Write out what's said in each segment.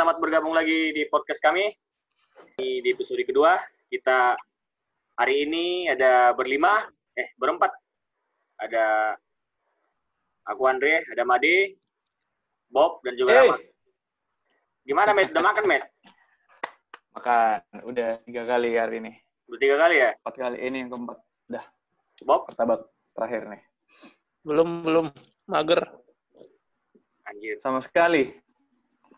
Selamat bergabung lagi di podcast kami. Di, di episode kedua, kita hari ini ada berlima, eh berempat. Ada aku Andre, ada Made, Bob, dan juga Hey. Gimana, Met? Udah makan, Met? Makan. Udah tiga kali hari ini. Udah tiga kali ya? Empat kali. Ini yang keempat. Bob? Pertabak terakhir nih. belum belum mager Anjir. Sama sekali.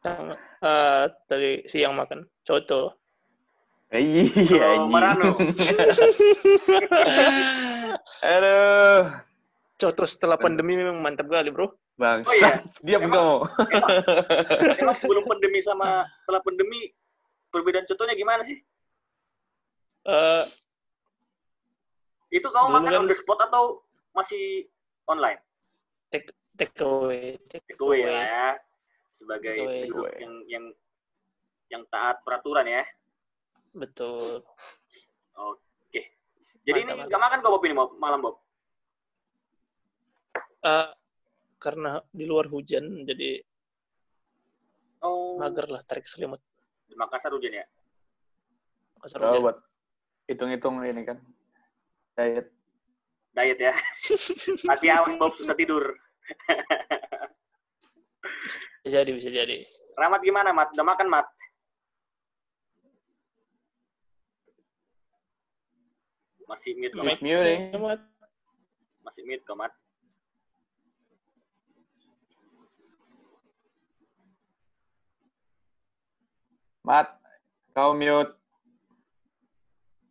Yang, eh, tadi siang makan coto Iya. Oh, Marano. Aduh. coto setelah pandemi memang mantap kali bro Bang. Oh, iya. Dia Emang- mau. Emang sebelum pandemi sama setelah pandemi, perbedaan contohnya gimana sih? Eh, Itu kamu makan kan- on the spot atau masih online? take take away take Take away lah ya. Sebagai penduduk yang yang yang taat peraturan ya. betul Oke. Jadi Mantap, ini mantap. nggak makan kok Bob ini malam Bob. Eh, karena di luar hujan jadi Oh. mager lah tarik selimut Di Makassar hujan ya. Makassar Oh, hujan. buat hitung-hitung ini kan. Diet. Diet ya. Hati awas Bob susah tidur. bisa jadi bisa jadi Rahmat gimana Mat? Udah makan Mat? Masih mute kok, Mat. Miss muting. Mat. Masih mute kok, Mat. Mat. Kau mute.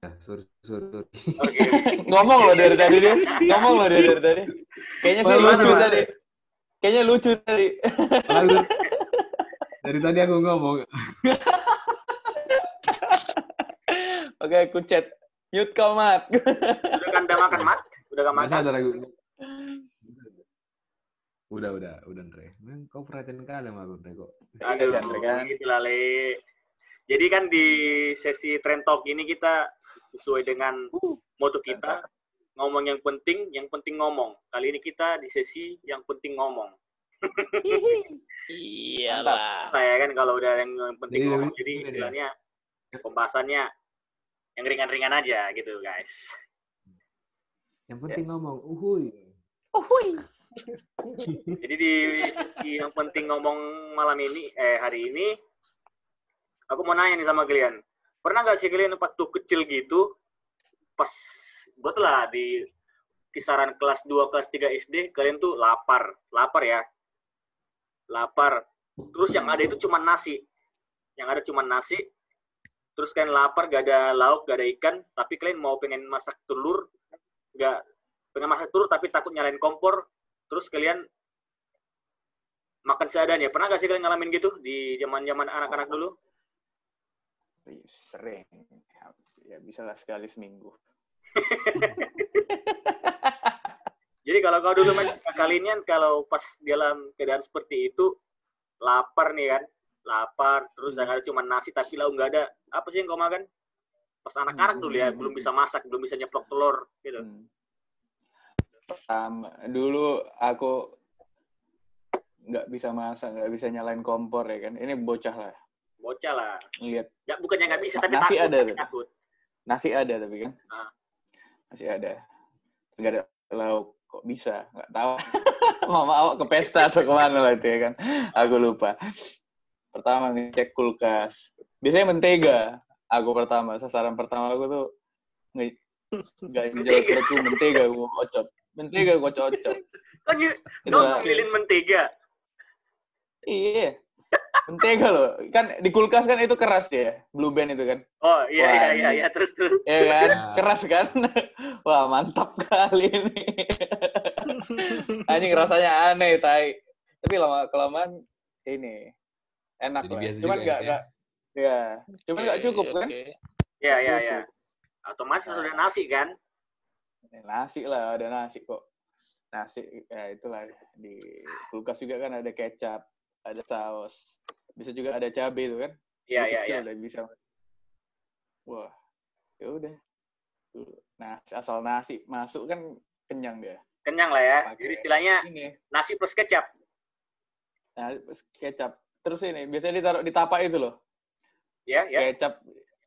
Ya, sorry, sorry, sorry. Oke. Ngomong loh dari tadi dia. Ngomong loh dari tadi. Kayaknya sih lucu tadi. Kayaknya lucu tadi. Lalu, dari tadi aku ngomong. Oke, aku chat. Mute kau, Mat. Udah kan udah makan Mat? Udah gak Nggak makan? sadar aku. Udah, udah, udah, Andre. Kau perhatian kali sama aku, Andre, kok. Aduh, Andre, kan? gitu lah, Le. Jadi kan di sesi Trend Talk ini kita sesuai dengan moto kita, ngomong yang penting, yang penting ngomong. Kali ini kita di sesi yang penting ngomong. iyalah Saya kan kalau udah yang penting Jadi ngomong, jadi istilahnya pembahasannya yang ringan-ringan aja gitu, guys. Yang penting ngomong, uhuy. Jadi di sesi yang penting ngomong malam ini, eh hari ini, aku mau nanya nih sama kalian. Pernah nggak sih kalian waktu kecil gitu, pas buat lah di kisaran kelas 2, kelas 3 SD, kalian tuh lapar, lapar ya, lapar. Terus yang ada itu cuma nasi, yang ada cuma nasi. Terus kalian lapar, gak ada lauk, gak ada ikan, tapi kalian mau pengen masak telur, nggak pengen masak telur tapi takut nyalain kompor, terus kalian makan seadanya. Pernah gak sih kalian ngalamin gitu di zaman-zaman anak-anak dulu? Sering. Ya bisa lah sekali seminggu. Jadi kalau kau dulu main kalian kalau pas dalam keadaan seperti itu lapar nih kan, lapar terus yang ada cuma nasi tapi lauk nggak ada. Apa sih yang kau makan? Pas anak-anak dulu ya, belum bisa masak, belum bisa nyeplok telur gitu. Hmm. Pertama, dulu aku nggak bisa masak, nggak bisa nyalain kompor ya kan. Ini bocah lah. Bocah lah. Lihat Ya bukannya nggak bisa tapi Nasi takut, ada tapi takut. nasi ada tapi kan. Ah. Nasi ada. Nggak ada lauk. Kok bisa? Nggak tahu. Mama awak ke pesta atau ke mana lah itu ya kan. Aku lupa. Pertama ngecek kulkas. Biasanya mentega. Aku pertama. Sasaran pertama aku tuh nge- ganjel Mentega. perutku mentega aku ocop. Mentega aku. Kan Itu kau lah. ngambilin mentega. Iya. Mentega loh. Kan di kulkas kan itu keras ya. Blue band itu kan. Oh iya Wah, iya iya iya terus terus. Ya kan? Ya. Keras kan? Wah, mantap kali ini. Anjing rasanya aneh, tai. Tapi lama kelamaan ini enak Jadi lah. biasa Cuman juga nggak ya, nggak ya, cuman nggak cukup kan? Oke. Iya iya iya. Otomatis harus ada nasi kan? Ya, Nasi lah, ada nasi kok. Nasi ya itulah di kulkas juga kan ada kecap, ada saus. Bisa juga ada cabai itu kan? Iya iya iya. udah bisa. Wah, ya udah. Nah, asal nasi masuk kan kenyang dia. Kenyang lah ya. Pakai Jadi istilahnya Ini nasi plus kecap. Nah, terus kecap. terus ini biasanya ditaruh di tapak itu loh. Ya, ya. Kecap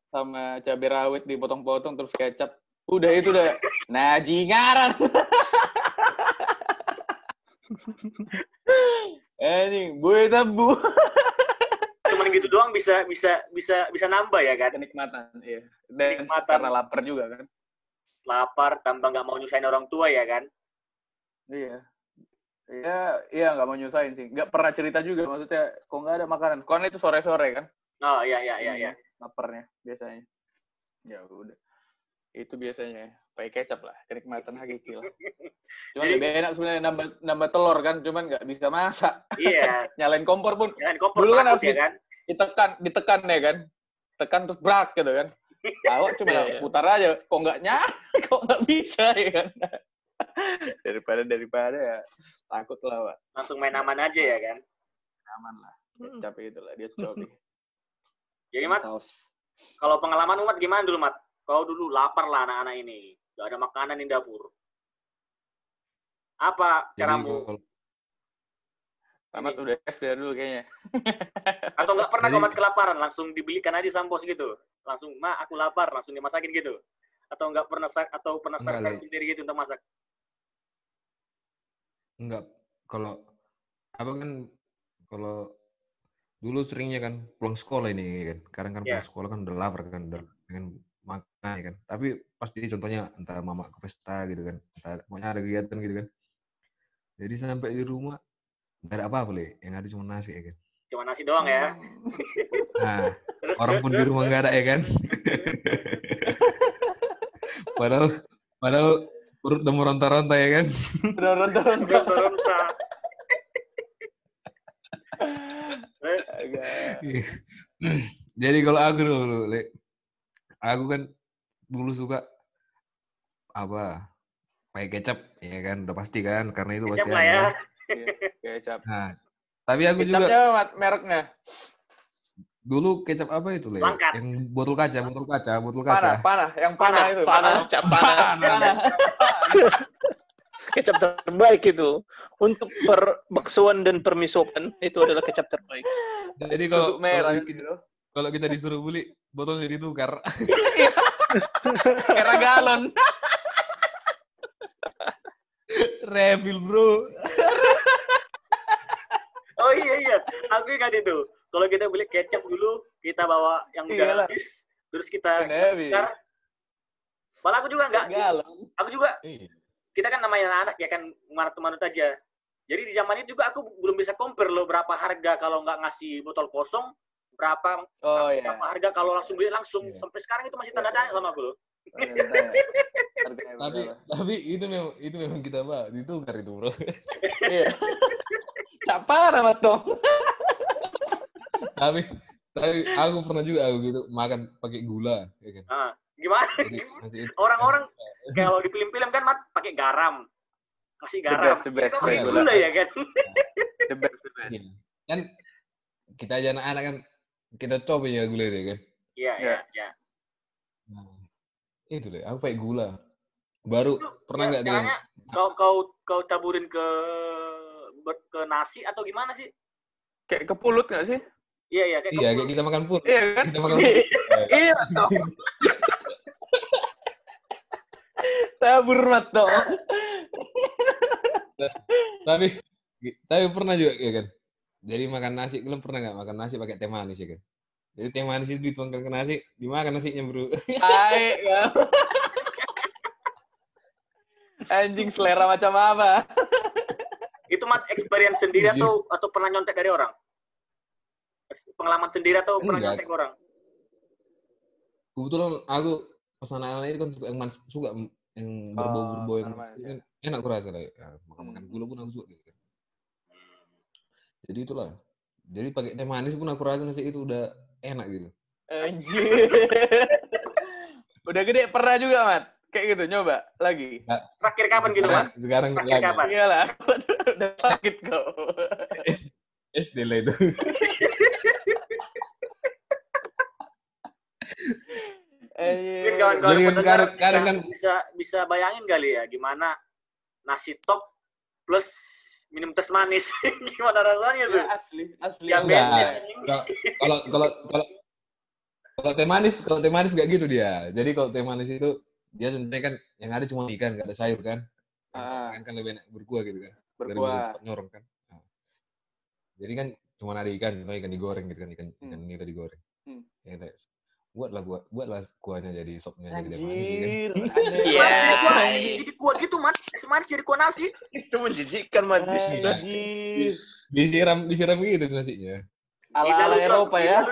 sama cabai rawit dipotong-potong terus kecap. Udah itu udah najingaran. Anjing, gue tabu. Cuman gitu doang bisa bisa bisa bisa nambah ya kan. Kenikmatan, iya. Dan Kenikmatan. karena lapar juga kan. Lapar tambah nggak mau nyusahin orang tua ya kan. Iya. Iya, iya nggak mau nyusahin sih. Nggak pernah cerita juga maksudnya kok nggak ada makanan. Kon itu sore-sore kan. Oh iya iya iya iya. Laparnya biasanya. Ya udah. Itu biasanya pakai kecap lah, kenikmatan hakiki lah. Cuman Jadi- lebih enak sebenarnya nambah nambah telur kan, cuman nggak bisa masak. Iya. Nyalain kompor pun Jangan kompor Dulu kan harus ya kan. ditekan, ditekan ya kan. Tekan terus brak gitu kan. Awak cuma Iya, iya. putar aja, kok nggak nyala, kok nggak bisa ya kan. daripada daripada ya takut lah, Pak. Langsung main aman aja ya kan. Aman lah. Kecap itu lah, dia cobi. Jadi Mat, Saus. kalau pengalaman umat gimana dulu Mat? Kau dulu lapar lah anak-anak ini. Gak ada makanan di dapur. Apa Jadi caramu? kalau Tamat udah dulu kayaknya. Atau nggak pernah Jadi- kau Mat kelaparan? Langsung dibelikan aja sampos gitu? Langsung, ma aku lapar, langsung dimasakin gitu? Atau nggak pernah sak atau pernah Le. sendiri gitu untuk masak? enggak kalau apa kan kalau dulu seringnya kan pulang sekolah ini kan kadang kan Iya. pulang sekolah kan udah lapar kan udah pengen makan ya kan tapi pasti contohnya entah mama ke pesta gitu kan entah pokoknya ada kegiatan gitu kan jadi sampai di rumah nggak ada apa-apa le yang ada cuma nasi ya kan Cuma nasi doang ya? nah Terus, orang terus, pun di rumah nggak ada ya kan padahal padahal perut udah meronta-ronta ya kan Udah ronta-ronta. Ronta-ronta. Terus, Agak. Iya. Jadi kalau aku dulu, Le, aku kan dulu suka apa pakai kecap, ya kan, udah pasti kan, karena itu kecap pasti lah ya. ada. Iya, Kecap. Nah, tapi aku juga Kecapnya Mat, mereknya. dulu kecap apa itu, Le? Langkat. Yang botol kaca, botol kaca, botol Panah, kaca. panah, yang panah, itu. panah, cap panah. Panah. Kecap terbaik itu. Untuk perbaksoan dan permisokan, itu adalah kecap terbaik. Jadi kalau Untuk merah gitu. Kalau kita disuruh beli, botolnya ditukar. Era galon. Refill, bro. Oh iya iya, aku ingat itu. Kalau kita beli kecap dulu, kita bawa yang udah habis, terus kita tukar. Malah aku juga enggak. Galon. Aku juga Iya. kita kan namanya anak ya kan manut-manut aja. Jadi di zaman itu juga aku belum bisa compare loh berapa harga kalau nggak ngasih botol kosong, berapa Oh iya. berapa harga kalau langsung beli langsung. Iya. Sampai sekarang itu masih tanda tanya sama aku loh. Harganya Tapi tapi itu memang itu memang kita bah ditukar itu, bro. Iya. Cak parah Mat, dong. tapi tapi aku pernah juga aku gitu makan pakai gula ya kan Ah, gimana? Masih itu- Orang-orang kalau di film-film kan mat pakai garam. Kasih The garam. best, the best. Kita pakai Pakai gula ya kan? The best, the best. Iya. kan kita aja anak-anak kan kita coba ya gula itu ya kan Iya, Iya. iya, iya. nah, itu deh aku pakai gula baru pernah nggak dengan Caranya kau kau kau taburin ke ber- ke nasi atau gimana sih? Kayak ke pulut nggak sih? Iya, iya, kayak iya kayak kita makan pun Iya kan? kita makan pun Iya. Tabur Mat, dong. tapi tapi pernah juga ya kan jadi makan nasi kalian pernah nggak makan nasi pakai teh manis ya kan jadi teh manis itu dituangkan ke nasi dimakan nasinya bro Baik, ya. Anjing selera macam apa? Itu mat experience sendiri atau atau pernah nyontek dari orang? Pengalaman sendiri atau pernah Enggak. nyontek orang? kebetulan aku pas anak-anak itu kan suka yang manis suka yang berbau-berbau yang Oh, enak kurasa lah ya, makan-makan Hmm. gula pun aku suka gitu jadi itulah jadi pakai teh manis pun aku rasa nasi itu udah enak gitu Anjir. Udah gede pernah juga, Mat? Kayak gitu, nyoba lagi. Terakhir kapan gitu, Mat? sekarang Terakhir lagi kapan? Iyalah, aku udah sakit kok. SD lah itu Mungkin kawan-kawan Jadi kan kan- bisa bisa bayangin kali ya gimana nasi tok plus minum teh manis. Gimana rasanya tuh? Ya, asli, asli. Yang Enggak. bebas. Kalau- Kalau kalau kalau kalau teh manis, kalau teh manis nggak gitu dia. Jadi kalau teh manis itu dia sebenarnya kan yang ada cuma ikan, nggak ada sayur kan. Ah. Kan kan lebih enak berkuah gitu kan. Berkuah. nyorong kan. Nah. Jadi kan cuma ada ikan, ikan digoreng gitu kan, ikan Hmm. ikan nila digoreng. Hmm. Ya, kita buatlah gua buatlah kuahnya jadi sopnya jadi kan. Anjir, Iya. Jadi kuah- gitu, Mat. Es manis jadi kuah nasi. Itu menjijikkan man plastik. Disiram disiram gitu nasinya. Lu, Jon. Eropa ya.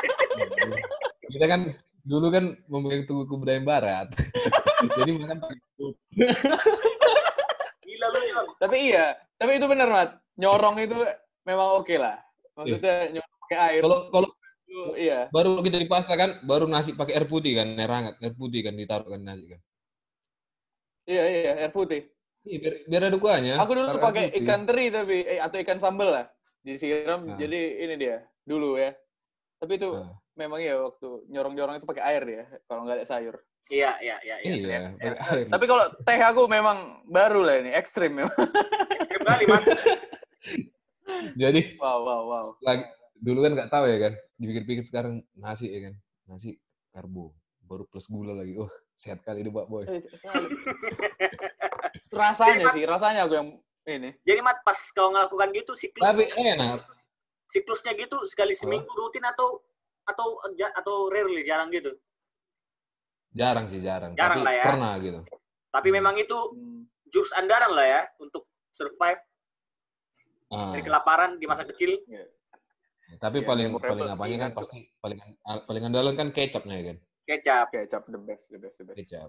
Kita kan dulu kan memegang tubuh kebudayaan barat. jadi makan. Gila lu. Tapi iya, tapi itu benar, Mat. Nyorong itu memang oke lah. Maksudnya nyorong pakai air. Kalau kalau iya. baru kita di pasar kan baru nasi pakai air putih kan air hangat air putih kan ditaruh kan nasi kan Iya, iya, air putih. Iya, biar, biar ada kuahnya Aku dulu pakai ikan teri tapi eh, atau ikan sambal lah. Disiram Ah. jadi ini dia dulu ya. Tapi itu Ah. memang ya waktu nyorong-nyorong itu pakai air ya kalau nggak ada sayur. Iya, iya, iya. iya. iya pakai air Tapi kalau teh aku memang baru lah ini, ekstrim memang. Ekstrim kali, Mat. jadi Wow, wow, wow. lagi dulu kan nggak tahu ya kan dipikir-pikir sekarang nasi ya kan nasi karbo baru plus gula lagi oh sehat kali ini pak boy Eh, rasanya sih, rasanya aku yang ini. Jadi, Mat, pas kau ngelakukan gitu, siklus tapi enak siklusnya gitu sekali seminggu rutin atau atau atau rarely jarang gitu. jarang sih jarang, Jarang tapi lah ya. pernah gitu Tapi Hmm. memang itu jurus andalan lah ya untuk survive Ah, dari kelaparan di masa kecil. Tapi Iya, paling paling apanya kan pasti paling paling andalan kan kecapnya ya kan Kecap, Kecap the best, the best, the best. kecap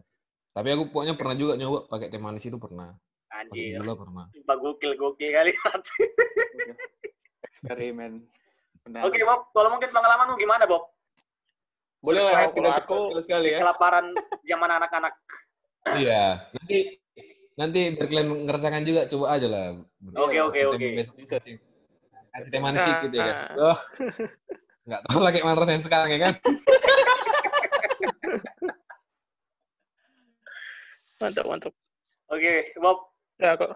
tapi aku pokoknya pernah juga nyoba pakai teh manis itu pernah anjir. gula pernah Sumpah gokil gokil kali. Eksperimen. Benar. Oke, Bob. Kalau mungkin pengalamanmu gimana, Bob? Boleh lah Kalau kita aku- sekali-sekali ya. Kelaparan zaman anak-anak. Iya, nanti nanti biar kalian ngerasakan juga coba aja lah. Oke, oke, oke. Kasih teh manis sedikit ya kan. Ah. Oh, nggak tahu lah kayak mana rasanya sekarang ya kan. Mantap, mantap. Oke, Bob. Ya, kok.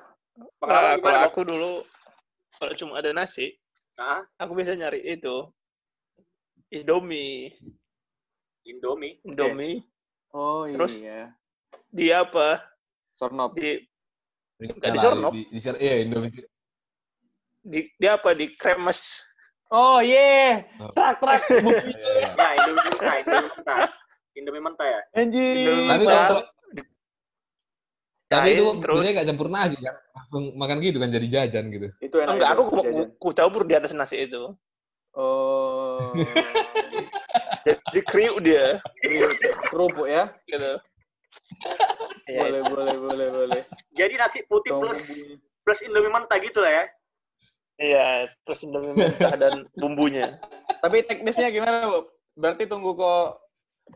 Pengalaman Nah, gimana, kalau Bob? aku dulu, kalau cuma ada nasi, Nah, aku biasa nyari itu. Indomie. Indomie. Indomie. Oh Terus? iya. Di apa? Sornop. Di, Nggak di Sornop? Di, di, di, iya, Indomie. Di, di apa? Di kremes. Oh iya. Oh. Trak trak. Ya, Indomie mentah, Indomie mentah. Indomie mentah ya? Anjir. Indomie Tapi kalau tapi itu terus nggak campur nasi kan, langsung makan gitu kan jadi jajan gitu. Itu enak. Enggak, itu, aku ku, campur di atas nasi itu. Oh. Jadi kriuk dia, Kerupuk ya. gitu. Boleh, boleh, boleh, boleh. Jadi nasi putih plus plus Indomie mentah gitu lah ya? Iya, terus Indomie mentah dan bumbunya. Tapi teknisnya gimana, Bu? Berarti tunggu kok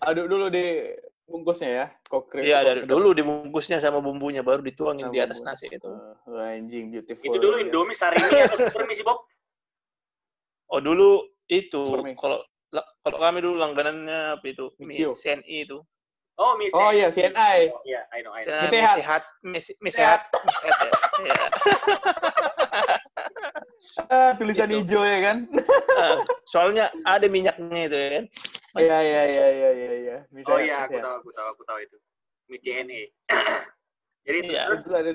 aduk dulu di bungkusnya ya. Kok krim. Iya, dari dulu dibungkusnya sama bumbunya, baru dituangin Sama di atas nasi itu. Wah, anjing beautiful. Itu dulu ya. Indomie sarimi atau permisi Bob? Oh dulu itu kalau la- kalau kami dulu langganannya apa itu mie CNI itu Oh, mie Oh iya, CNI. Oh, iya, I know, I know. Mie sehat. sehat mie, se- mie sehat mie sehat. Ah, tulisan Gitu. hijau ya kan? Ah, soalnya ada minyaknya itu ya kan Iya, iya, iya, iya, iya, iya. Bisa. Oh iya, aku tahu, aku tahu, aku tahu itu. Mie CNE. Jadi Iya. terus Dulu ada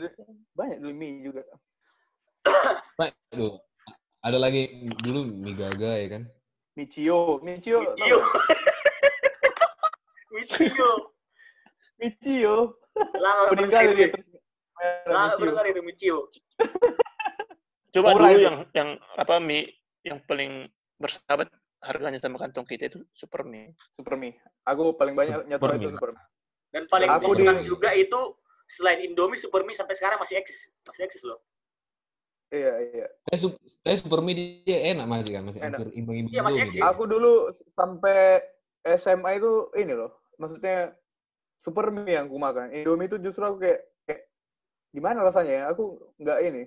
banyak dulu mie juga. Pak, dulu ada lagi dulu mie gaga ya kan. Michio, Michio. Michio. Michio. Michio. Lama itu. dia Lama Michio. dengar itu Michio. Coba Murah dulu itu. yang yang apa mie yang paling bersahabat harganya sama kantong kita itu super mie Super mie. Aku paling banyak nyetok Super itu super mie. Dan paling Aku di- juga itu selain Indomie, Super Mie sampai sekarang masih eksis, masih eksis loh. Iya, iya. Saya super mie dia enak masih kan, masih Enak. imbang-imbang Iya, masih Indomie eksis. Aku dulu sampai SMA itu ini loh. Maksudnya super mie yang aku makan. Indomie itu justru aku kayak, kayak gimana rasanya ya? Aku nggak ini.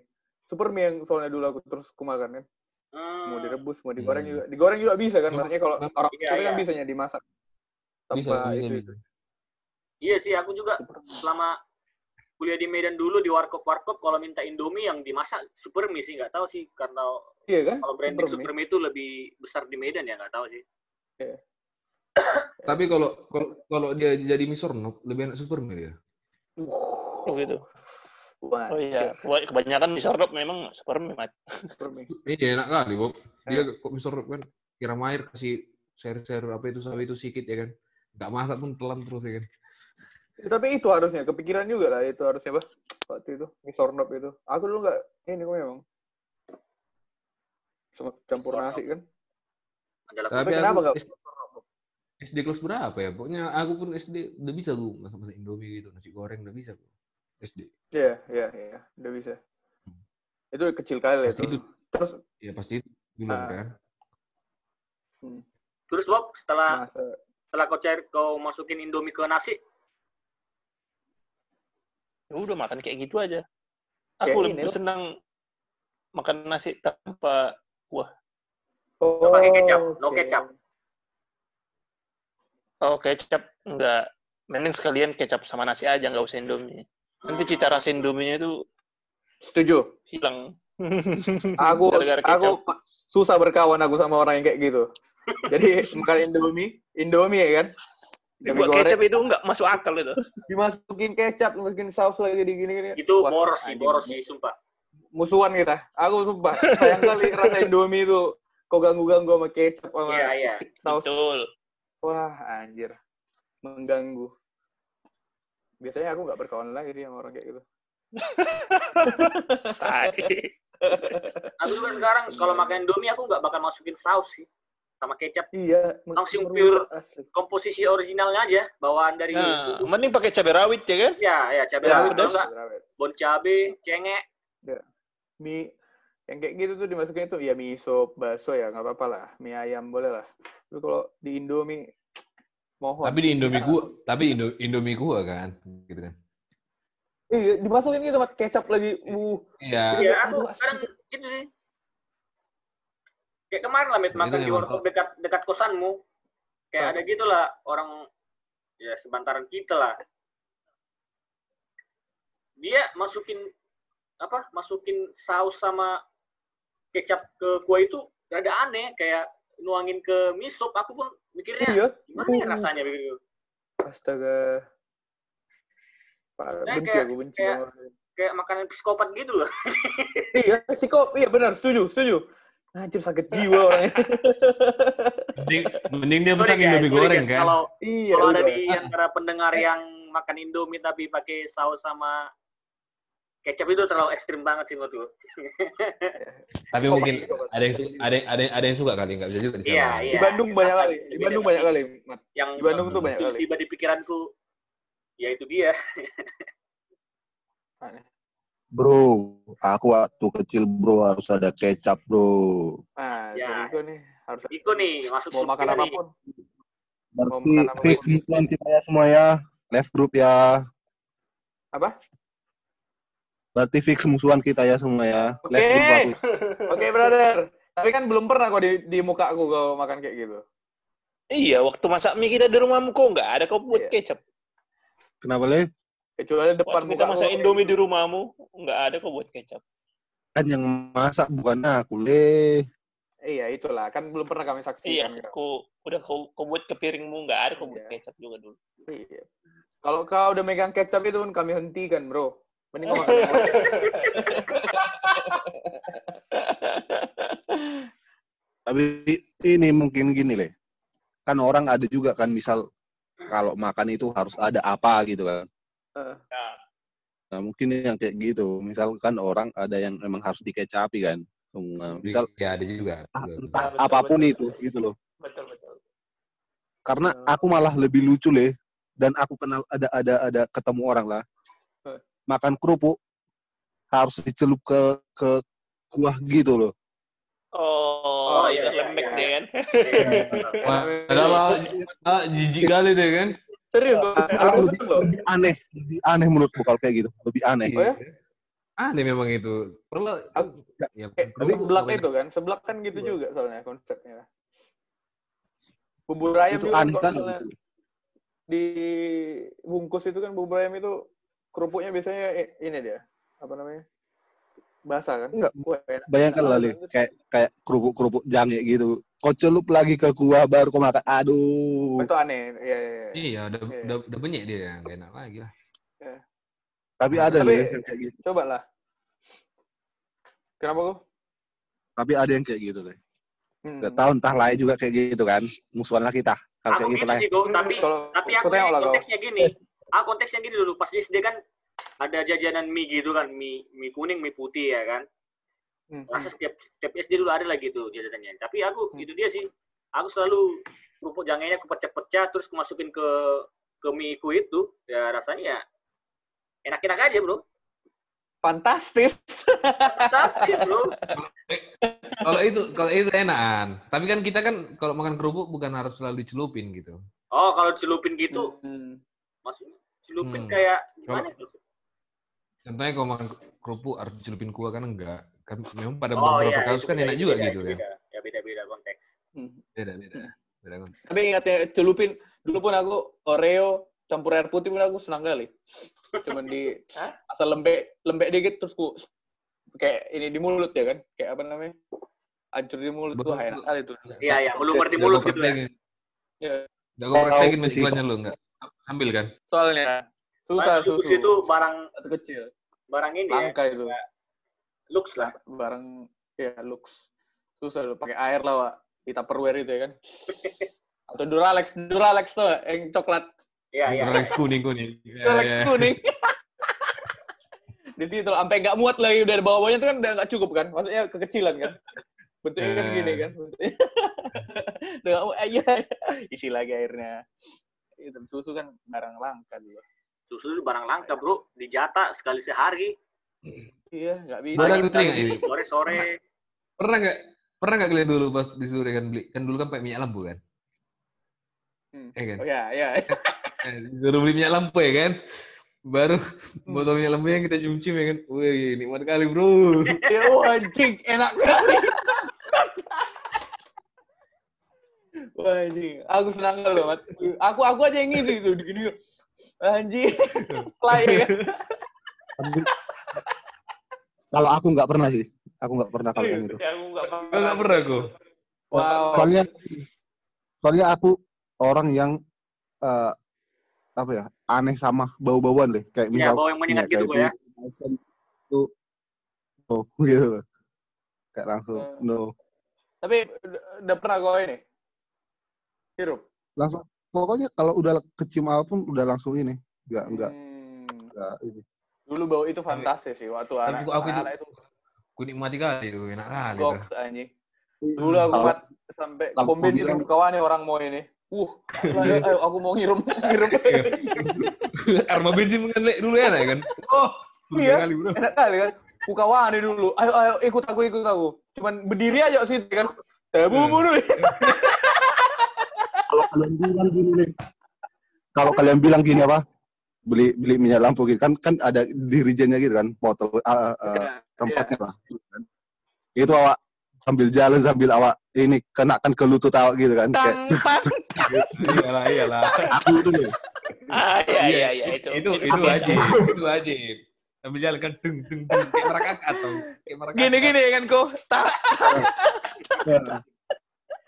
Super mie yang soalnya dulu aku terus aku makan kan. Hmm, Mau direbus, mau digoreng Hmm. juga. Digoreng juga bisa kan? Memang- Maksudnya kalau orang Iya, kan iya. bisanya dimasak. Bisa, Tanpa bisa, itu, bisa. itu. Iya sih, aku juga Super mie. selama kuliah di Medan dulu di warkop warkop kalau minta Indomie yang dimasak super mie sih nggak tahu sih karena Iya kan? kalau branding Super super mie itu lebih besar di Medan ya nggak tahu sih. Tapi kalau kalau kalau dia jadi mie sornop lebih enak Superman dia. Oh gitu. Wah, Oh iya, Wah, kebanyakan di sorop memang seperti mat. super mie. Iya enak kali, Bob. Dia kok mie sornop kan kiram air kasih share-share apa itu sampai itu sedikit ya kan. Nggak masak pun telan terus ya kan. Ya, tapi itu harusnya kepikiran juga lah itu harusnya bah waktu itu mie sornop itu. Aku dulu nggak ini kok memang sama campur Sornop. nasi kan. Adalah Tapi kenapa aku nggak SD, SD kelas berapa ya? Pokoknya aku pun SD udah bisa tuh masak-masak Indomie gitu, nasi goreng udah bisa tuh. SD. Iya iya iya udah bisa. Itu kecil kali Pasti itu. itu. Terus Ya pasti itu dulu Ah. kan. Terus Bob setelah masa setelah kau cair kau masukin Indomie ke nasi, Ya udah makan kayak gitu aja. Kayak Aku ini lebih senang makan nasi tanpa oh, pakai kecap, no oke. kecap. oh kecap enggak. Mending sekalian kecap sama nasi aja, nggak usah Indomie. Nanti cita rasa Indominya itu Setuju. hilang. Aku aku susah berkawan aku sama orang yang kayak gitu. Jadi makan Indomie, Indomie ya kan? Indomie Buat goreng, kecap itu nggak masuk akal itu. dimasukin kecap, dimasukin saus lagi di gini gini. Itu Wah, boros sih, boros sih, sumpah. Musuhan kita. Aku sumpah, sayang kali rasa Indomie itu kok ganggu-ganggu sama kecap sama Iya, iya. saus. Betul. Wah, anjir. Mengganggu. Biasanya aku nggak berkawan lagi sih sama orang kayak gitu. Tadi. Aku juga sekarang kalau makan Indomie aku nggak bakal masukin saus sih sama kecap. Iya, Langsung pure. asli. Komposisi originalnya aja, bawaan dari Nah, mending pakai cabai rawit ya kan? Ya, ya cabai Ya, rawit enggak bon cabe, cengek. mie yang kayak gitu tuh dimasukin itu ya mie sop, bakso ya nggak apa-apa lah. Mie ayam boleh lah. Tapi kalau di Indomie mohon. Tapi di Indomie gua, tapi Indo, Indomie gua kan, gitu kan. Iya, dimasukin gitu mat kecap lagi. Uh, Iya. Iya, aku kadang itu sih. Kayak kemarin lah, Mit, makan di warkop dekat dekat kosanmu. Kayak Ah. ada gitu lah orang ya sebantaran kita lah. Dia masukin apa? Masukin saus sama kecap ke kuah itu rada aneh, kayak nuangin ke mie sop. Aku pun mikirnya iya. gimana ya rasanya begitu. Astaga. Parah, Nah, benci kayak- aku benci kayak- orang kayak- makanan psikopat gitu loh. Iya, psiko, iya benar, setuju, setuju. Anjir sakit jiwa orangnya. Mending, mending dia pesan Indomie goreng kan. Kalau iya, kalau ada udah. di antara pendengar yang makan Indomie tapi pakai saus sama kecap itu terlalu ekstrim banget sih menurut gue. Tapi mungkin ada yang su- ada ada ada yang suka kali nggak bisa juga Iya, disalahin. iya. Di Bandung banyak kali. Di Bandung banyak kali, Mat. Yang Di Bandung tuh banyak kali. tiba di pikiranku, ya itu dia. Aneh. Bro, aku waktu kecil bro harus ada kecap bro. Ah, Ya. gue nih harus Iko nih masuk mau makan apa pun. Berarti makan apa fix kita ya semua ya. Left group ya. Apa? Berarti fix musuhan kita ya semua ya. Oke. Aku. Oke, brother. Tapi kan belum pernah kok di, di muka aku kalau makan kayak gitu. Iya, waktu masak mie kita di rumahmu kok nggak ada kau buat Iya. kecap. Kenapa le? Kecuali depan Waktu muka kita aku masak kayak Indomie di rumahmu nggak ada kau buat kecap. Kan yang masak bukan aku le. Iya, itulah. Kan belum pernah kami saksikan. Iya, kak. kau udah kau, kau buat ke piringmu nggak ada kau buat Iya. kecap juga dulu. Iya. Kalau kau udah megang kecap itu pun kami hentikan, bro. Mending kau makan yang lain. Tapi ini mungkin gini le. Kan orang ada juga kan misal kalau makan itu harus ada apa gitu kan. Eh, Nah mungkin yang kayak gitu. Misalkan orang ada yang memang harus dikecapi kan. Nah, Misal ya ada juga. ah, Betul. entah Betul, apa pun betul, itu gitu loh. Betul betul. karena aku malah lebih lucu le dan aku kenal ada ada ada ketemu orang lah. Makan kerupuk harus dicelup ke ke kuah gitu loh Oh, Oh, iya, yang iya, lembek iya. dia kan. Padahal ah, jijik kali deh kan. Serius. Kalau Aku lebih, loh. lebih aneh lebih aneh menurutku kalau kayak gitu lebih aneh Oh ya? Aneh memang itu. Perlu Aku- ya, Kayak kerupuk seblak itu kan. Seblak kan gitu Iya. juga soalnya konsepnya. Bubur ayam itu juga aneh kan gitu. di bungkus itu kan bubur ayam itu kerupuknya biasanya ini dia apa namanya basah kan Enggak. Wah, enak. Bayangkan lah, Li, kayak kayak kerupuk-kerupuk jange gitu. Kau celup lagi ke kuah baru kau makan. Aduh. itu aneh ya, ya, ya. Iya, udah, Iya. udah, udah banyak dia, nggak enak lagi lah. Tapi ada Tapi- Li, yang kayak gitu. coba lah kenapa kok Tapi ada yang kayak gitu, Li. hmm. Gak tahu entah lain juga kayak gitu kan. Musuhan lah kita. Kalau Aku kayak gitu gitu lah. sih, Go. Tapi kalau tapi aku lah kau konteksnya gini. Aku konteksnya gini dulu. Pas SD kan ada jajanan mie gitu kan, mie mie kuning, mie putih ya kan. Hmm. Rasa setiap setiap SD dulu ada lagi tuh jajanannya. Tapi aku Hmm. itu dia sih. Aku selalu kerupuk jangenya aku pecah-pecah terus aku masukin ke ke mie ku itu. Ya rasanya ya enak-enak aja, Bro. fantastis Fantastis, Bro. Kalau itu kalau itu enakan. Tapi kan kita kan kalau makan kerupuk bukan harus selalu dicelupin gitu. Oh, kalau dicelupin gitu, Hmm. maksudnya celupin Hmm. kayak gimana? Contohnya kalau makan kerupuk harus dicelupin kuah kan enggak. Kan memang pada Oh beberapa iya, kasus kan beda, enak juga beda, gitu itu kan. beda. Ya beda-beda konteks. Hmm. Beda beda. Beda kan. Tapi ingat ya, celupin dulu pun aku Oreo campur air putih pun aku senang kali. Cuman di asal lembek lembek dikit terus ku kayak ini di mulut ya kan, kayak apa namanya? Hancur di mulut tuh enak kali tuh. Iya, iya, melumur di mulut gitu ya. Ya, Nggak kau praktekin banyak lu enggak? Sambil kan? soalnya susah susu susu. itu barang kecil. barang ini ya, Langka itu. lux lah. Barang ya lux. Susah lu pakai air lah, Wak. Di Tupperware itu ya kan. Atau Duralex, Duralex tuh yang coklat. Iya, iya. Duralex kuning kuning. Iya, Duralex iya. kuning. di situ sampai nggak muat lagi udah bawah-bawahnya tuh kan udah nggak cukup kan maksudnya kekecilan kan bentuknya kan Eh. gini kan bentuknya udah nggak muat iya isi lagi airnya itu susu kan barang langka dulu Susu itu barang langka, Bro. Dijata sekali sehari, iya nggak bisa aku teringat pagi, ini. sore-sore. Pernah nggak? Pernah nggak kalian dulu pas disuruh kan beli? Kan dulu kan pakai minyak lampu kan? Hmm. Eh kan? oh ya ya Eh, Disuruh beli minyak lampu ya kan? Baru botol minyak lampu yang kita cium-cium ya kan? Wih, nikmat kali bro. ya wah, anjing enak sekali Wah, anjing. Aku senang banget. Aku aku aja yang ngisi itu gini. Anjing. Play ya Kalau aku nggak pernah sih. Aku nggak pernah kalau yang itu. Ya, aku nggak pernah aku? Wow. Soalnya soalnya aku orang yang eh, apa ya aneh sama bau-bauan deh kayak Ya, misal bawa yang menyengat kayak gitu, ya. Tyson itu oh gitu loh. kayak langsung Hmm. no Tapi udah, udah pernah kau ini? Hirup? langsung pokoknya kalau udah kecium apa pun udah langsung ini nggak nggak Hmm. nggak ini Dulu bau itu fantastis sih waktu anak, aku itu anak itu ku nikmati kali itu, enak kali goks anjing. Dulu aku Kalau- mat sampai bensin bilang- kawan nih orang mau ini. Uh, ayo, ayo, aku mau ngirum, ngirum. Arma bensin kan dulu enak kan? Oh, Iya. kali bro. Enak kali kan. Ku kawan dulu. Ayo, ayo, ikut aku, ikut aku. Cuman berdiri aja sih kan. Eh, bu, bu, dulu. Kalau kalian bilang gini nih kalau kalian bilang gini apa beli beli minyak lampu gitu kan kan ada dirijennya gitu kan botol ah, ah, Iya, tempatnya lah gitu kan. itu awak sambil jalan sambil awak ini kenakan ke lutut awak gitu kan kayak Tang. Iyalah, iyalah. aku itu nih Ah, iya, iya, iya, itu. Itu itu biasa. wajib, itu wajib. Sambil jalan kan dung dung dung kayak merakak atau kayak merakak. Gini, gini kan kok. Tak.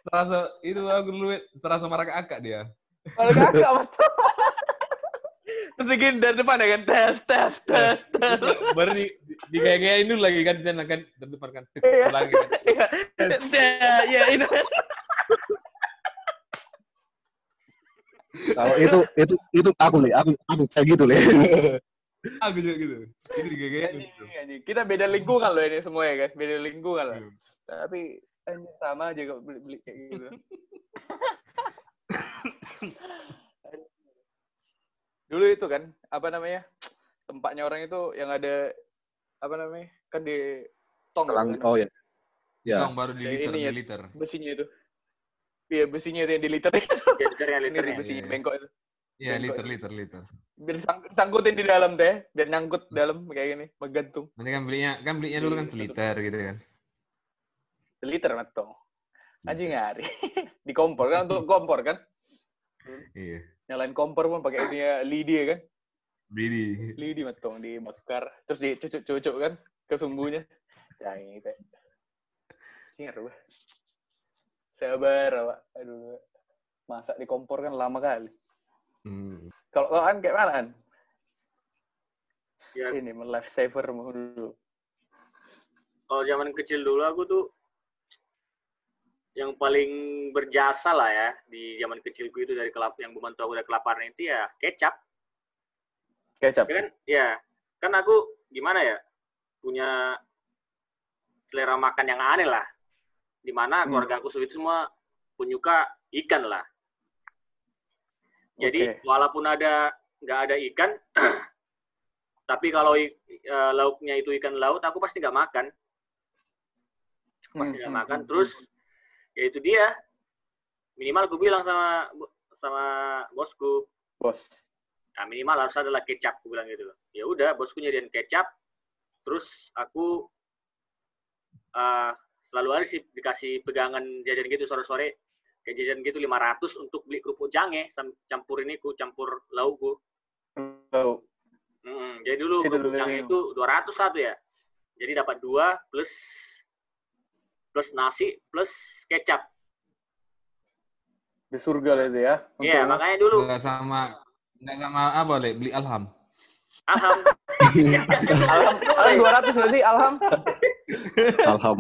Serasa itu aku dulu serasa merakak akak dia. Kalau kakak, betul. Terus gini dari depan ya kan. Tes, tes, tes, tes. Baru di di gaya dulu lagi kan dan akan terdepan kan. Tuk, Iya. Ulangi kan. Ya, ya, ini. kalau itu itu itu aku nih aku aku kayak gitu nih Aku juga gitu. Itu di gaya Anjing, anjing. Kita beda lingkungan loh ini semua ya kan. Beda lingkungan lah. Tapi sama aja kok beli-beli kayak gitu. Dulu itu kan, apa namanya? Tempatnya orang itu yang ada apa namanya? Kan di tong Telang, kan? oh ya ya Tong baru di liter, ini di ya. liter. besinya itu. Iya, besinya itu yang di liter. Ya, liternya, Ini liternya. di besinya Iya. bengkok itu. Iya, liter, liter, liter. Biar disang- disangkutin di dalam teh, biar nyangkut dalam kayak gini, menggantung. Nanti kan belinya, kan belinya dulu kan seliter gitu kan. Liter matong. Anjing ngari. di kompor kan untuk kompor kan. Iya. Nyalain kompor pun pakai ininya lidi ya kan. Bidi. lidi matong dibakar terus dicucuk-cucuk kan ke sumbunya jangan gitu ingat apa sabar apa aduh masak di kompor kan lama kali Hmm. kalau kau kan kayak mana an Ya, ini life saver dulu kalau zaman kecil dulu aku tuh yang paling berjasa lah ya di zaman kecilku itu dari kelap yang membantu aku dari kelaparan itu ya kecap. Kecap? Ya kan? Ya. Kan aku gimana ya punya selera makan yang aneh lah. Di mana Hmm. keluarga aku itu semua penyuka ikan lah. Jadi Oke. walaupun ada nggak ada ikan tapi kalau eh, lauknya itu ikan laut aku pasti nggak makan. Pasti Hmm, nggak hmm, makan. hmm, terus ya itu dia minimal aku bilang sama sama bosku bos Nah, minimal harus ada lah kecap, aku bilang gitu. Ya udah, bosku nyediain kecap, terus aku uh, selalu ada sih dikasih pegangan jajan gitu sore-sore, kayak jajan gitu 500 untuk beli kerupuk jange, campur ini ku campur laukku. tahu Hmm, jadi dulu Itu kerupuk dulu jange yang- itu 200 satu ya. Jadi dapat dua plus plus nasi plus kecap. di surga lah itu ya Iya, Untuk- makanya dulu Nggak sama nggak sama apa le beli alham. alham. alham alham dua ratus nggak sih alham Alham.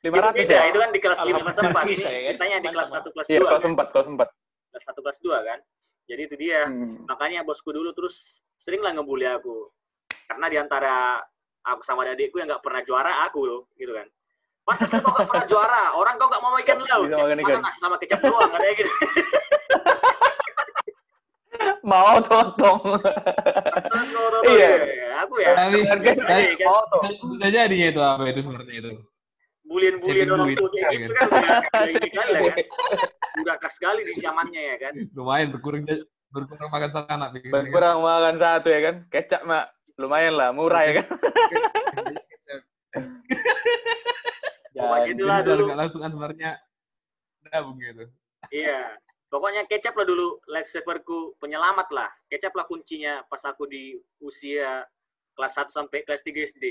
lima Itu ratus beda, ya itu kan di kelas 5 Alham kelas 4. bisa ya kan? Di kelas 1 kelas 2 iya kelas kan? empat kelas empat kelas 1 kelas 2 kan. Jadi itu dia. Hmm. Makanya bosku dulu terus sering lah ngebully aku. Karena di antara aku sama adikku yang nggak pernah juara aku loh, gitu kan. Pantas kau nggak pernah juara, orang kau nggak mau ikan laut. Bisa makan Ya, ikan. nasi sama kecap doang, katanya gitu. mau totong Iya. Aku ya, Tapi Harga aja kan. mau tuh bisa, jadi itu apa itu seperti itu. bulian-bulian orang tua kayak ya gitu kan? kan. udah kayak kan. Udah kas sekali di zamannya ya kan. Lumayan berkurang berkurang makan satu anak. pikirnya kan. berkurang makan satu ya kan kecap mak lumayan lah murah ya kan Pokoknya itulah dulu. langsung sebenarnya nabung gitu. Iya. Pokoknya kecap lah dulu lifesaverku penyelamat lah. Kecap lah kuncinya pas aku di usia kelas 1 sampai kelas 3 SD.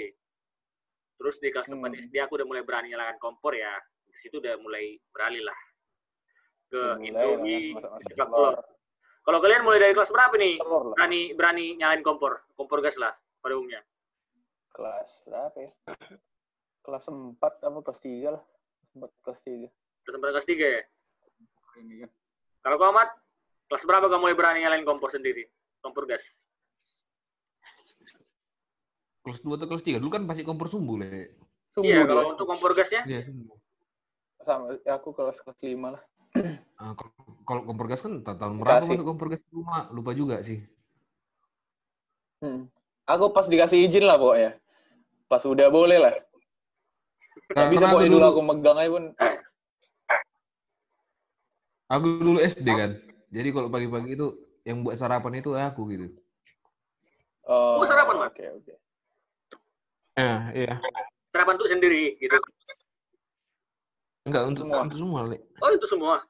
Terus di kelas 4 Hmm. SD aku udah mulai berani nyalakan kompor ya. Di situ udah mulai beralih lah ke Mulai Indomie, masak-masak kerak telur. Kalau kalian mulai dari kelas berapa nih? Berani berani nyalain kompor, kompor gas lah pada umumnya. kelas berapa ya kelas empat apa kelas tiga lah empat kelas tiga Kelas 4 kelas 3 ya. ini kan Kalau kau amat kelas berapa kamu mulai berani nyalain kompor sendiri? Kompor gas. Kelas 2 atau kelas 3 dulu kan pasti kompor sumbu le. Sumbu Iya, dia. kalau untuk kompor gasnya Iya sumbu. sama aku kelas kelas lima lah Ah, kalau- kalau kompor gas kan ta- tahun berapa masuk kompor gas di rumah lupa juga sih. Hmm. aku pas dikasih izin lah pokoknya pas udah boleh lah Karena bisa pokoknya dulu aku megang aja pun aku dulu SD kan. Jadi kalau pagi-pagi itu yang buat sarapan itu aku gitu. oh, Oh, sarapan, Mat? oke oke Ya, iya. sarapan tuh sendiri gitu. Enggak untuk Semua. untuk semua, Le. Oh, itu semua.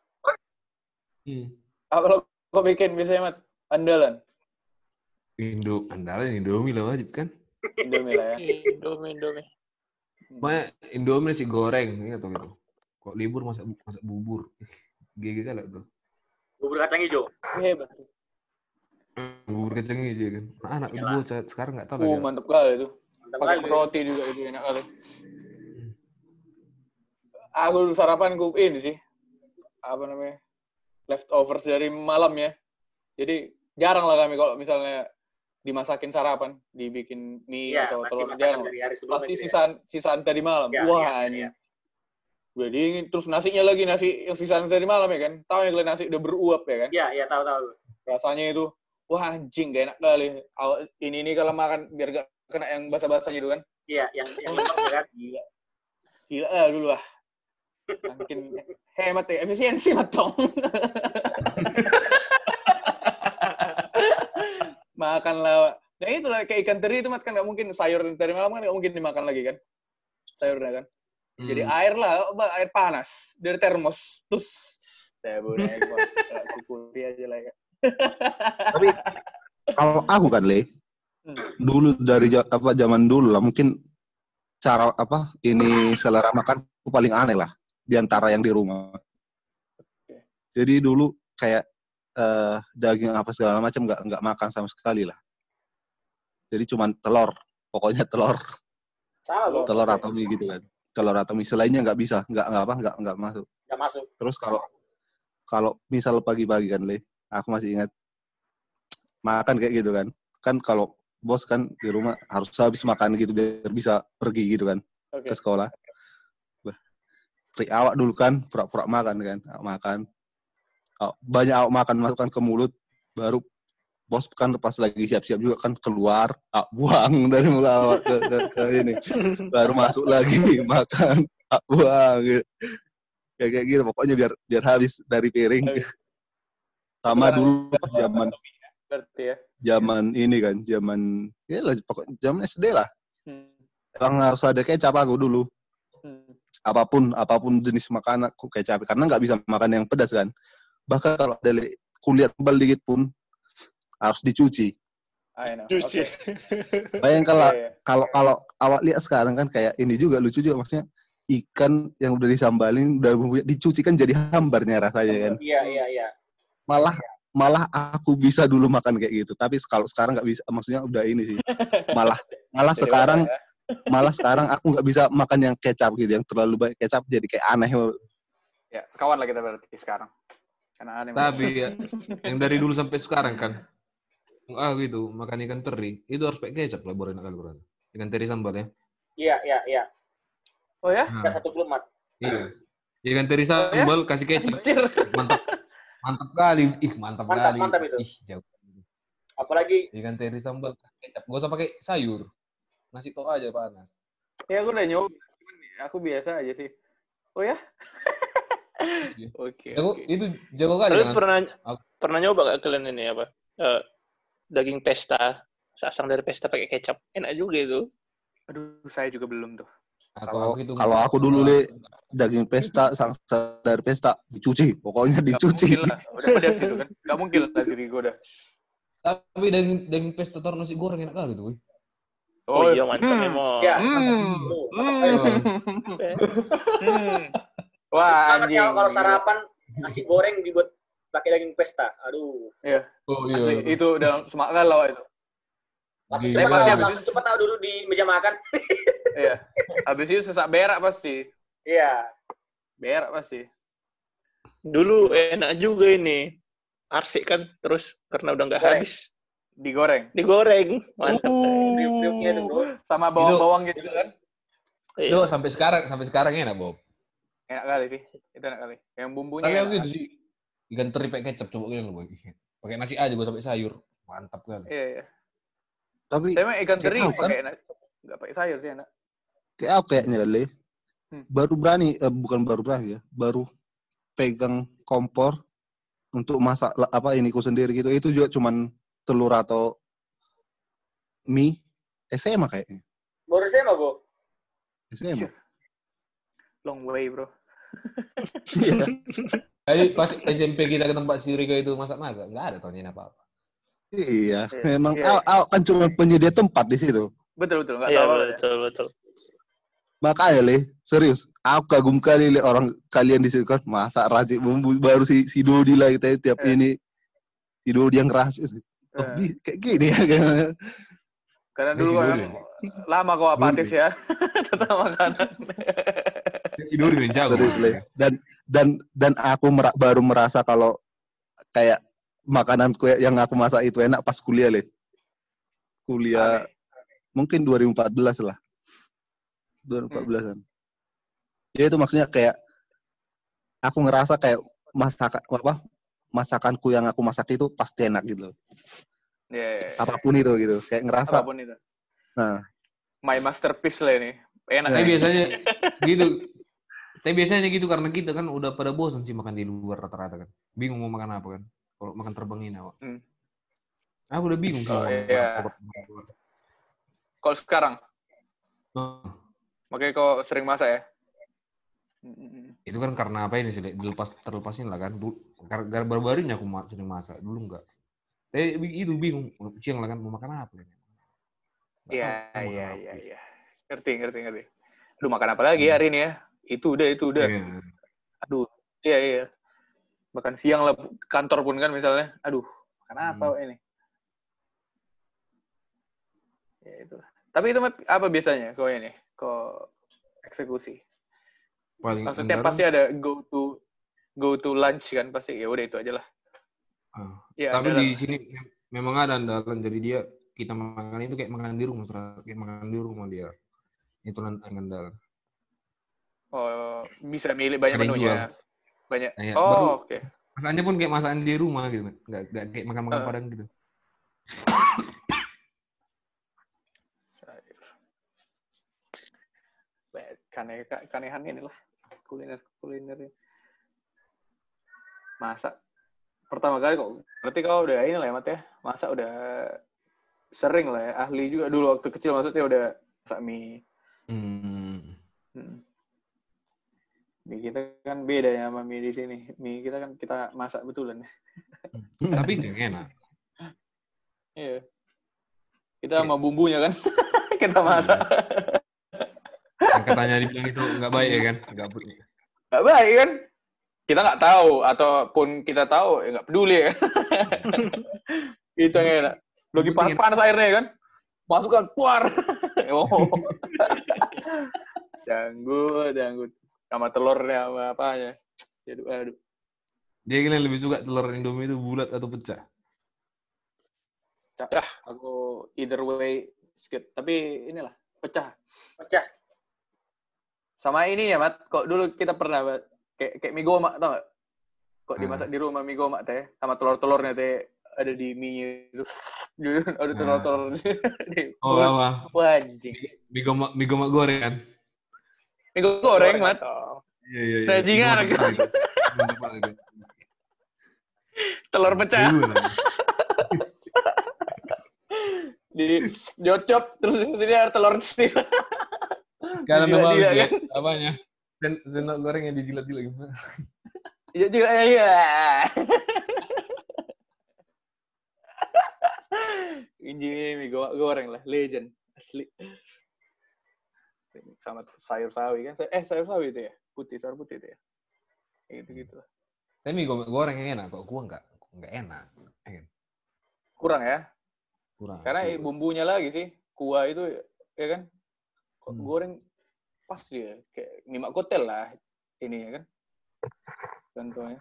Hmm. apa lo kok bikin biasanya mat andalan Indo, andalan Indomie lah wajib kan. Indomie lah ya Indomie, Indomie. Hmm. Makanya Indomie nasi goreng gitu gitu. Kok libur masak bu- masak bubur. GG kali tuh. Bubur kacang hijau. hebat Bubur kacang hijau kan. Nah, anak Iyalah. ibu sekarang nggak tahu uh lagi. mantap kali tuh Mantap pakai roti juga itu enak kali aku dulu sarapanku ini sih apa namanya leftovers dari malam ya jadi jarang lah kami kalau misalnya dimasakin sarapan dibikin mie Iya, atau pasti telur lah. sebelumnya pasti gitu ya. sisaan sisaan tadi malam Iya, wah iya, anjing iya. udah dingin terus nasinya lagi nasi yang sisaan tadi malam ya kan tahu yang nasi udah beruap ya kan Iya, iya tahu tahu. rasanya itu wah anjing gak enak kali ini ini kalau makan biar gak kena yang basah-basah gitu kan Iya, yang yang lembab ya kan. gila gila ah dulu ah makin hemat ya efisiensi matong makan lah. Nah itu lah kayak ikan teri itu kan nggak mungkin. Sayur dari malam kan nggak mungkin dimakan lagi kan? Sayurnya kan? Jadi Hmm. air lah air panas dari termos. Terus saya boleh syukuri aja lah ya. Tapi kalau aku kan le Hmm. dulu dari apa zaman dulu lah mungkin cara apa ini selera makan paling aneh lah di antara yang di rumah. Jadi dulu kayak eh, daging apa segala macam nggak nggak makan sama sekali lah. Jadi cuman telur, pokoknya telur, bro, telur atau mie gitu kan. Telur atau mie selainnya nggak bisa, nggak nggak apa nggak nggak masuk. nggak masuk. Terus kalau kalau misal pagi-pagi kan le, aku masih ingat makan kayak gitu kan. Kan kalau bos kan di rumah harus habis makan gitu biar bisa pergi gitu kan Oke. ke sekolah. Bah, Tri awak dulu kan pura-pura makan kan, makan. Banyak awak makan masukkan ke mulut, baru bos kan pas lagi siap-siap juga kan keluar, awak buang dari mulut awak ke, ke, ke ini, baru masuk lagi makan, awak buang gitu. Kayak kayak gitu, pokoknya biar biar habis dari piring. Sama dulu pas zaman Berarti ya. zaman ini kan, zaman ya lah pokoknya zaman SD lah. Hmm. Emang harus ada kecap aku dulu. Hmm. apa pun apa pun jenis makanan aku kecap karena nggak bisa makan yang pedas kan bahkan kalau ada li- kulit tebal dikit pun harus dicuci know. Cuci. Oke. bayangkan lah Iya, iya. kalau kalau awak lihat sekarang kan kayak ini juga lucu juga maksudnya ikan yang udah disambalin udah bumbunya dicuci kan jadi hambarnya rasanya kan Iya, iya, iya. malah malah aku bisa dulu makan kayak gitu tapi kalau sekarang nggak bisa maksudnya udah ini sih malah malah Jadi sekarang ya? malah sekarang aku nggak bisa makan yang kecap gitu yang terlalu banyak kecap jadi kayak aneh Ya, kawan lah kita berarti sekarang. Karena aneh. Tapi ya, yang dari dulu sampai sekarang kan, ah gitu, makan ikan teri, itu harus pakai kecap lah, baru enak kali kurang. Ikan teri sambal ya. Iya, iya, iya. Oh ya? Nah, satu kelumat. iya. Ikan teri sambal, kasih kecap. Anjir. Mantap. Mantap kali. Ih, mantap, Mantap, kali. mantap itu. Ih, jauh. Apalagi Ikan teri sambal, kecap. Gak usah pakai sayur. Nasi tok aja panas. Ya aku udah nyoba. Aku biasa aja sih. Oh ya? Iya. Oke. Jago, itu jago kali Kalian pernah Aku- pernah nyoba gak kalian ini apa? Eh, daging pesta, sasang dari pesta pakai kecap. Enak juga itu. Aduh, saya juga belum tuh. Kalau aku itu- kalau aku dulu le daging pesta sang dari pesta dicuci, pokoknya Gak dicuci. mungkin lah. Udah pedas itu kan. Gak mungkin lah diri gue udah. Tapi daging daging pesta taruh nasi goreng enak kali tuh. wih. Oh, iya mantap hmm. memang. Iya. Hmm. Wah, banget anjing. ya kalau sarapan nasi goreng dibuat pakai daging pesta. Aduh. Oh Asli, iya. itu udah semak galau itu. Langsung Gila. cepat tahu, habis langsung cepat tahu dulu di meja makan. Iya. Habis itu sesak berak pasti. Iya. Berak pasti. Dulu enak juga ini. Arsik kan terus karena udah nggak habis Digoreng. digoreng. Mantap. Bro. Sama bawang-bawang gitu kan. Iya. Itu sampai sekarang sampai sekarang enak, Bob. Enak kali sih. Itu enak kali. Yang bumbunya Tapi aku gitu sih. Ikan teri pakai kecap coba gini loh. Pakai nasi aja gua sampai sayur. Mantap kali. Iya, iya. Tapi Saya mah ikan teri kan? pakai enak. Enggak pakai sayur sih enak. kayak apa kayaknya le? Hmm. Baru berani, eh, bukan baru berani ya, baru pegang kompor untuk masak apa ini ku sendiri gitu. Itu juga cuman telur atau mie SMA kayaknya. Baru saya mah, Bu. SMA. Long way, bro. Iya. Jadi pas SMP kita ke tempat si Riga itu masak-masak, nggak ada tahun apa-apa. Iya, Iya. memang Iya. awak awak kan cuma penyedia tempat di situ. Betul, betul. Enggak Iya tahu. ya. betul betul. Makanya le, serius, aku kagum kali le orang kalian di situ kan masak racik bumbu baru si si Dodi lah kita tiap Eh. ini si Dodi yang keras. Oh, Eh, di- kayak gini ya. Karena dulu si kan. Lama kok apatis ya. Tentang makanan. Si Dori yang jago. Dan dan dan aku mera- baru merasa kalau kayak makananku yang aku masak itu enak pas kuliah le. Kuliah mungkin 2014 lah. 2014-an. Ya itu maksudnya kayak aku ngerasa kayak masakan apa masakanku yang aku masak itu pasti enak gitu. Iya, iya, iya. Apa pun itu gitu. Kayak ngerasa apa pun itu. Nah. My masterpiece lah ini. Enak. Tapi biasanya gitu. Tapi biasanya gitu karena kita kan udah pada bosan sih makan di luar rata-rata kan. Bingung mau makan apa kan. Kalau makan terbang ini awak. Hmm. Aku udah bingung Oh, kalau makan iya. Kalau sekarang, Oh, makanya kau sering masak ya? Itu kan karena apa ini sih? Le? Dilepas terlepasin lah kan. Baru-baru ini aku sering masak. Dulu enggak. Eh, itu bingung. Siang lah kan mau makan apa? Nggak Iya, makan iya, apa. iya, iya. Ngerti, ngerti, ngerti. Aduh, makan apa lagi hari ini ya? Itu udah, itu udah. Iya. Aduh, iya, iya. Makan siang lah, kantor pun kan misalnya. Aduh, makan apa Hmm. ini? Ya, itu. Tapi itu apa biasanya kau ini? Kau eksekusi? Paling Maksudnya pasti ada go to go to lunch kan pasti ya udah itu aja lah. ah. Ya, Tapi di sini memang ada andalan. Jadi dia kita makan itu kayak makan di rumah, kayak makan di rumah dia. Itu andalan. oh, bisa milih banyak Ada yang menunya. Banyak. Kayak oh, oke. Masakannya pun kayak masakan di rumah gitu, nggak nggak kayak makan-makan Ah. padang gitu. Kane, kanehan inilah kuliner kuliner ini. Masak pertama kali kok berarti kau udah ini lah ya Mat ya masak udah sering lah ya ahli juga dulu waktu kecil maksudnya udah mie Hmm. Hmm. mie kita kan beda ya sama mie di sini mie kita kan kita masak betulan Tapi nggak enak. iya kita sama bumbunya kan kita masak Yang katanya dibilang itu nggak baik ya kan? Nggak baik. nggak baik kan kita nggak tahu ataupun kita tahu ya nggak peduli ya kan itu yang enak lagi panas-panas airnya kan? Masukkan keluar. Oh. Janggut janggut. Sama telurnya sama apanya. Aduh aduh. Dia kalian lebih suka telur Indomie itu bulat atau pecah? Cak, aku either way skip. Tapi inilah pecah. Pecah. sama ini ya mat. Kok dulu kita pernah Mat, kayak kayak mie gomak tau gak kok Hmm. dimasak di rumah mie gomak teh sama telur-telurnya teh ada di mie itu ada Ah. telur-telur di Oh apa? Wah, anjing Mie gomak, mie gomak goreng kan? mie goreng mat Iya iya. iya. Mie itu. telur pecah di diocop terus di sini ada telur stif Karena dia, kan? apanya? Sen sendok goreng yang dijilat-jilat gimana? iya juga iya ini mie go- goreng lah legend asli sama sayur sawi kan eh sayur sawi itu ya putih sayur putih itu ya gitu gitu Tapi mie goreng yang enak kok. Gua nggak nggak enak. Kurang ya Kurang. karena Kurang. bumbunya lagi sih kuah itu ya kan kok Hmm. goreng pas dia kayak mie mak kotel lah ini ya kan contohnya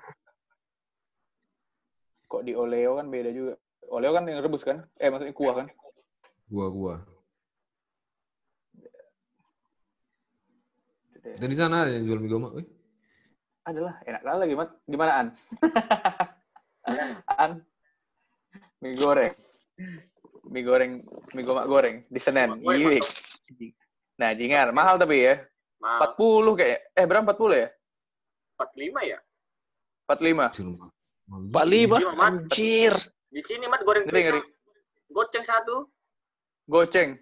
kok di oleo kan beda juga oleo kan yang rebus kan eh maksudnya kuah kan Gua gua. Itu deh. Dari sana ada yang jual mie gomak. Wih. adalah enak kali lagi mat gimana an an mie goreng mie goreng mie gomak goreng di Senen Iwik. nah jingar mahal tapi ya Mahal. 40 kayak eh berapa 40 ya 45 ya? 45 Di rumah. Mahal juga. Pak lima, Iya, Mat. anjir. Di sini mat goreng Ngeri, ngeri. pisang. Goceng satu. goceng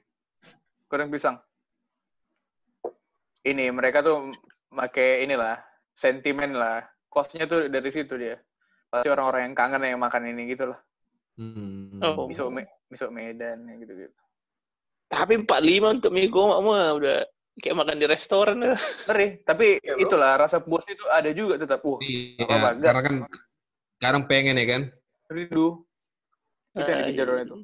goreng pisang ini mereka tuh pakai inilah sentimen lah kosnya tuh dari situ dia pasti orang-orang yang kangen yang makan ini gitu lah Hmm. Oh. miso Me- miso Medan ya gitu gitu Tapi 45 untuk mie gomak mah udah kayak makan di restoran ya. ngeri tapi bro. itulah rasa puas itu ada juga tetap uh Iya, gas. karena kan sekarang pengen ya kan. rindu itu yang dikejar orang itu.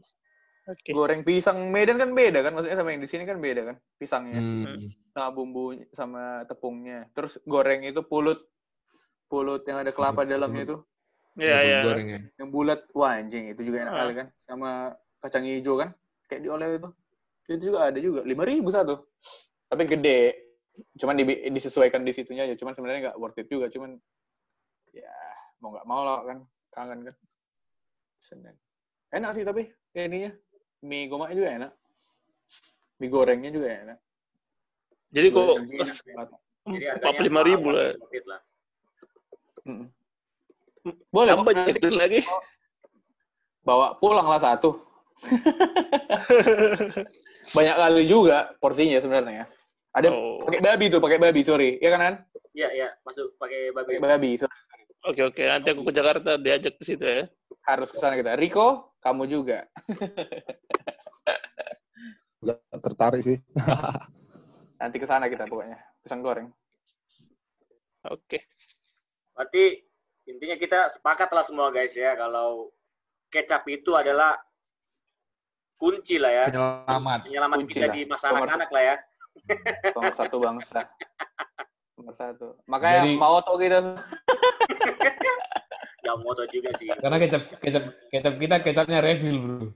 Oke. goreng pisang Medan kan beda kan? Maksudnya sama yang di sini kan beda kan pisangnya. Hmm. sama bumbu sama tepungnya. Terus goreng itu pulut pulut yang ada kelapa Pulut- dalamnya itu. Iya, iya. Ya. yang bulat wah anjing itu juga enak Ah. kali kan. Sama kacang hijau kan kayak di oleh itu. Itu juga ada juga lima ribu satu. Tapi gede. Cuman di- disesuaikan di situnya aja. Cuman sebenarnya nggak worth it juga. Cuman ya mau nggak mau lah kan. Kangen kan. Senin enak sih tapi ininya mie gomaknya juga enak mie gorengnya juga enak Jadi kok empat puluh lima ribu lah. lah. Mm-mm. boleh Tambah nanti jadi lagi. bawa pulang lah satu banyak kali juga porsinya sebenarnya ada Oh. pakai babi tuh pakai babi sorry ya kan An? Iya, iya. Masuk pakai babi. pakai babi sorry. Oke, oke. Nanti aku ke Jakarta diajak ke situ ya. harus ke sana kita Riko kamu juga. Nggak tertarik sih. Nanti ke sana kita pokoknya. Pisang goreng. Oke. Berarti intinya kita sepakat lah semua guys ya kalau kecap itu adalah kunci lah ya. Penyelamat. Penyelamat Kunci kita lah. di masa anak-anak lah ya. Nomor satu bangsa. Nomor satu. Makanya Jadi- mau tau kita Yang moto juga sih. Karena kecap kecap kecap kita kecapnya refill, Bro.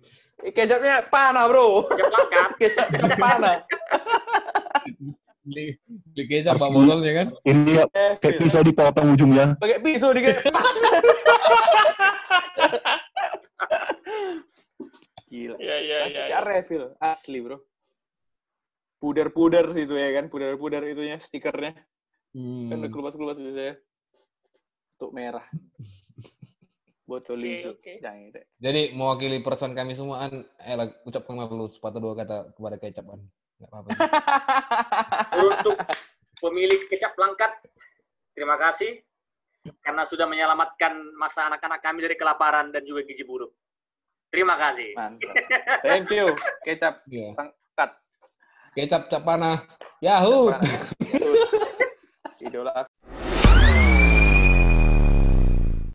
kecapnya panah bro. Kecap lengkap. Kecap panah. Beli beli kecap Pak botolnya kan. Ini ya, kayak pisau dipotong ujungnya. Pakai pisau di Gila. Ya, ya, ya. Ya refill asli bro. Puder-puder situ ya kan, puder-puder itunya stikernya Hmm. kan udah kelupas-kelupas biasanya. Untuk merah. Botol Oke, hijau. oke. Jangan gitu. Jadi mewakili person kami semua an, eh lah, ucapkan maaf sepatah dua kata kepada kecap an. Enggak apa-apa. Untuk pemilik kecap langkat, terima kasih karena sudah menyelamatkan masa anak-anak kami dari kelaparan dan juga gizi buruk. Terima kasih. Mantap. Thank you. Kecap Iya. cut. Kecap cap panah. Yahoo. Idola